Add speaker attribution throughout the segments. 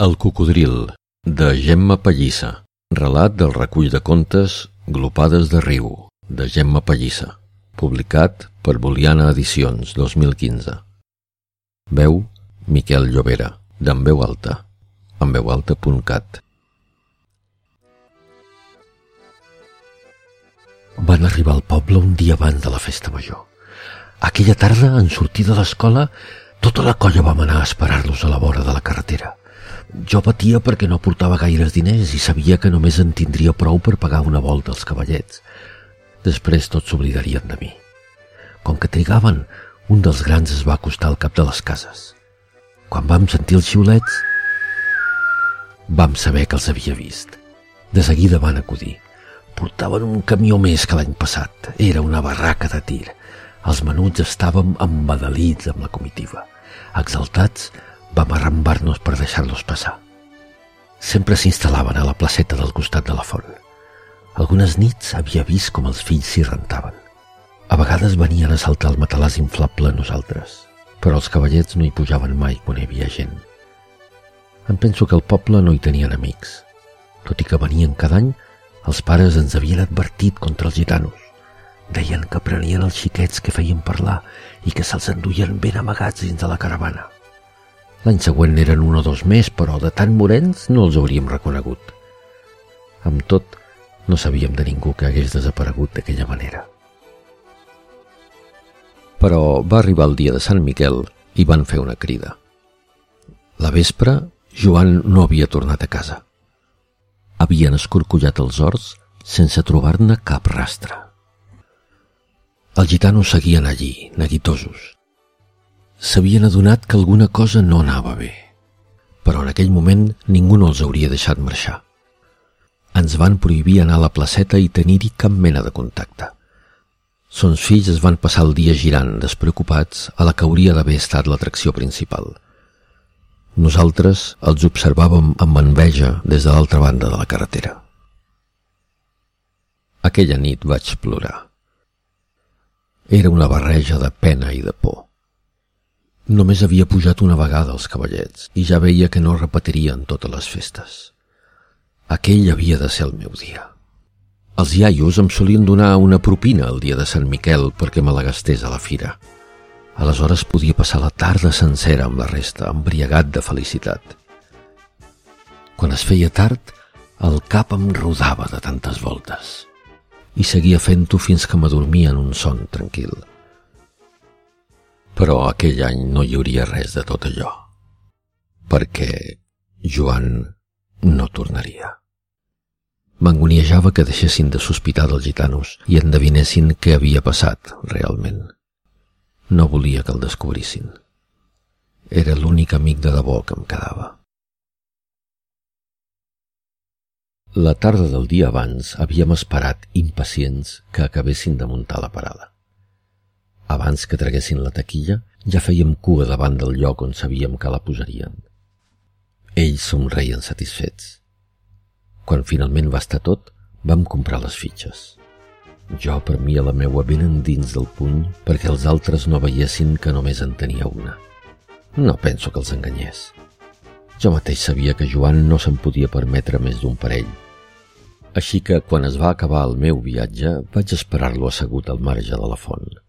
Speaker 1: El cocodril, de Gemma Pallissa. Relat del recull de contes Glopades de riu, de Gemma Pallissa. Publicat per Boliana Edicions, 2015. Veu Miquel Llobera, d'en veu alta, en veualta.cat. Van arribar al poble un dia abans de la festa major. Aquella tarda, en sortir de l'escola, tota la colla vam anar a esperar-los a la vora de la carretera. Jo patia perquè no portava gaires diners i sabia que només en tindria prou per pagar una volta als cavallets. Després tots s'oblidarien de mi. Com que trigaven, un dels grans es va acostar al cap de les cases. Quan vam sentir els xiulets, vam saber que els havia vist. De seguida van acudir. Portaven un camió més que l'any passat. Era una barraca de tir. Els menuts estàvem embadalits amb la comitiva. Exaltats, vam arrambar-nos per deixar-los passar. Sempre s'instal·laven a la placeta del costat de la font. Algunes nits havia vist com els fills s'hi rentaven. A vegades venien a saltar el matalàs inflable a nosaltres, però els cavallets no hi pujaven mai quan hi havia gent. Em penso que el poble no hi tenien amics. Tot i que venien cada any, els pares ens havien advertit contra els gitanos. Deien que prenien els xiquets que feien parlar i que se'ls enduien ben amagats dins de la caravana. L'any següent eren un o dos més, però de tan morens no els hauríem reconegut. Amb tot, no sabíem de ningú que hagués desaparegut d'aquella manera. Però va arribar el dia de Sant Miquel i van fer una crida. La vespre, Joan no havia tornat a casa. Havien escorcollat els horts sense trobar-ne cap rastre. Els gitanos seguien allí, neguitosos. S'havien adonat que alguna cosa no anava bé, però en aquell moment ningú no els hauria deixat marxar. Ens van prohibir anar a la placeta i tenir-hi cap mena de contacte. Sons fills es van passar el dia girant, despreocupats, a la que hauria d'haver estat l'atracció principal. Nosaltres els observàvem amb enveja des de l'altra banda de la carretera. Aquella nit vaig plorar. Era una barreja de pena i de por. Només havia pujat una vegada als cavallets i ja veia que no repetirien totes les festes. Aquell havia de ser el meu dia. Els iaios em solien donar una propina el dia de Sant Miquel perquè me la gastés a la fira. Aleshores podia passar la tarda sencera amb la resta, embriagat de felicitat. Quan es feia tard, el cap em rodava de tantes voltes i seguia fent-ho fins que m'adormia en un son tranquil. Però aquell any no hi hauria res de tot allò, perquè Joan no tornaria. M'angoniejava que deixessin de sospitar dels gitanos i endevinessin què havia passat realment. No volia que el descobrissin. Era l'únic amic de debò que em quedava. La tarda del dia abans havíem esperat, impacients, que acabessin de muntar la parada. Abans que traguessin la taquilla, ja fèiem cua davant del lloc on sabíem que la posarien. Ells somreien satisfets. Quan finalment va estar tot, vam comprar les fitxes. Jo premia la meua ben endins del puny perquè els altres no veiessin que només en tenia una. No penso que els enganyés. Jo mateix sabia que Joan no se'n podia permetre més d'un parell. Així que, quan es va acabar el meu viatge, vaig esperar-lo assegut al marge de la font.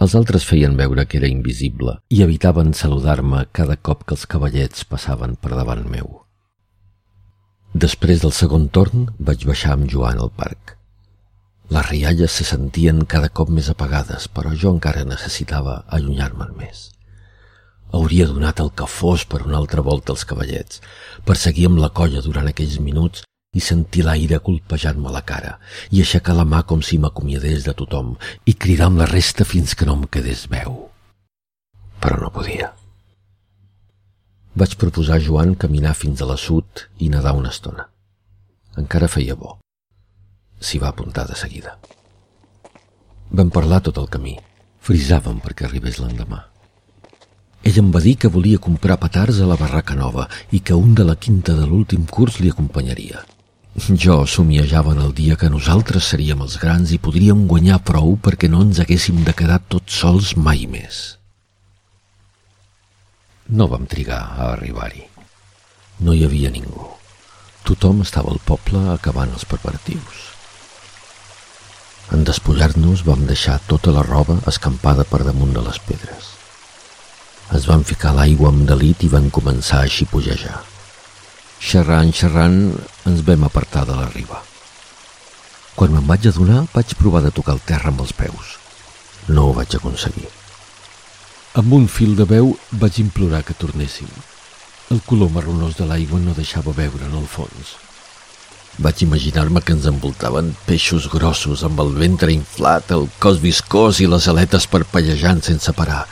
Speaker 1: Els altres feien veure que era invisible i evitaven saludar-me cada cop que els cavallets passaven per davant meu. Després del segon torn vaig baixar amb Joan al parc. Les rialles se sentien cada cop més apagades, però jo encara necessitava allunyar-me'n més. Hauria donat el que fos per una altra volta als cavallets, per seguir amb la colla durant aquells minuts i sentir l'aire colpejant-me la cara i aixecar la mà com si m'acomiadés de tothom i cridar amb la resta fins que no em quedés veu. Però no podia. Vaig proposar a Joan caminar fins a la sud i nedar una estona. Encara feia bo. S'hi va apuntar de seguida. Vam parlar tot el camí. Frisàvem perquè arribés l'endemà. Ell em va dir que volia comprar petards a la barraca nova i que un de la quinta de l'últim curs li acompanyaria. Jo somiejava en el dia que nosaltres seríem els grans i podríem guanyar prou perquè no ens haguéssim de quedar tots sols mai més. No vam trigar a arribar-hi. No hi havia ningú. Tothom estava al poble acabant els preparatius. En despullar-nos vam deixar tota la roba escampada per damunt de les pedres. Es van ficar l'aigua amb delit i van començar a xipollejar. Xerrant, xerrant, ens vam apartar de la riba. Quan me'n vaig adonar, vaig provar de tocar el terra amb els peus. No ho vaig aconseguir. Amb un fil de veu vaig implorar que tornéssim. El color marronós de l'aigua no deixava veure en el fons. Vaig imaginar-me que ens envoltaven peixos grossos amb el ventre inflat, el cos viscós i les aletes parpellejant sense parar.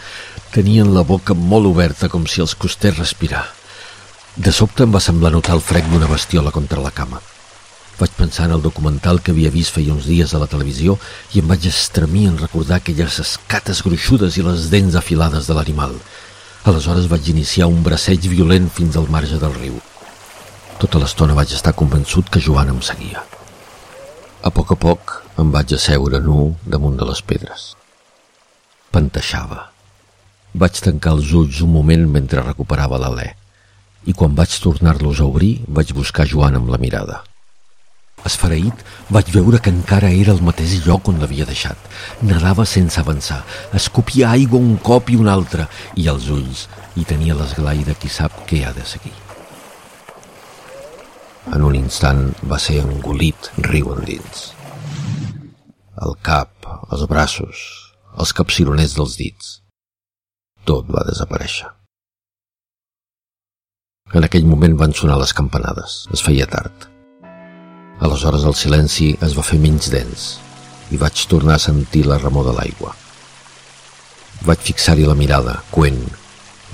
Speaker 1: Tenien la boca molt oberta com si els costés respirar. De sobte em va semblar notar el frec d'una bestiola contra la cama. Vaig pensar en el documental que havia vist feia uns dies a la televisió i em vaig estremir en recordar aquelles escates gruixudes i les dents afilades de l'animal. Aleshores vaig iniciar un braceig violent fins al marge del riu. Tota l'estona vaig estar convençut que Joan em seguia. A poc a poc em vaig asseure nu damunt de les pedres. Panteixava. Vaig tancar els ulls un moment mentre recuperava l'alè i quan vaig tornar-los a obrir vaig buscar Joan amb la mirada. Esfereït, vaig veure que encara era el mateix lloc on l'havia deixat. Nadava sense avançar, escopia aigua un cop i un altre, i als ulls hi tenia l'esglai de qui sap què ha de seguir. En un instant va ser engolit riu endins. El cap, els braços, els capcironers dels dits. Tot va desaparèixer. En aquell moment van sonar les campanades. Es feia tard. Aleshores el silenci es va fer menys dens i vaig tornar a sentir la remor de l'aigua. Vaig fixar-hi la mirada, coent,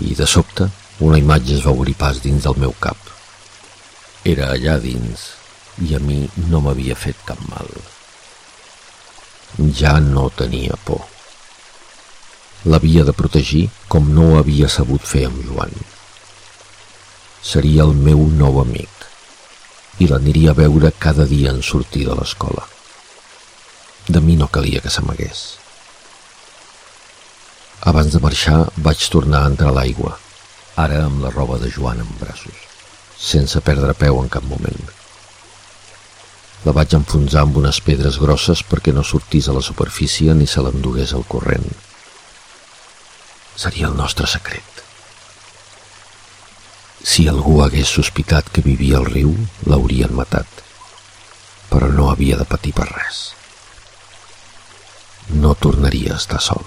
Speaker 1: i de sobte una imatge es va obrir pas dins del meu cap. Era allà dins i a mi no m'havia fet cap mal. Ja no tenia por. L'havia de protegir com no ho havia sabut fer amb Joan. Seria el meu nou amic i l'aniria a veure cada dia en sortir de l'escola. De mi no calia que s'amagués. Abans de marxar vaig tornar a entrar a l'aigua, ara amb la roba de Joan en braços, sense perdre peu en cap moment. La vaig enfonsar amb unes pedres grosses perquè no sortís a la superfície ni se l'endugués al corrent. Seria el nostre secret. Si algú hagués sospitat que vivia al riu, l'haurien matat. Però no havia de patir per res. No tornaria a estar sol.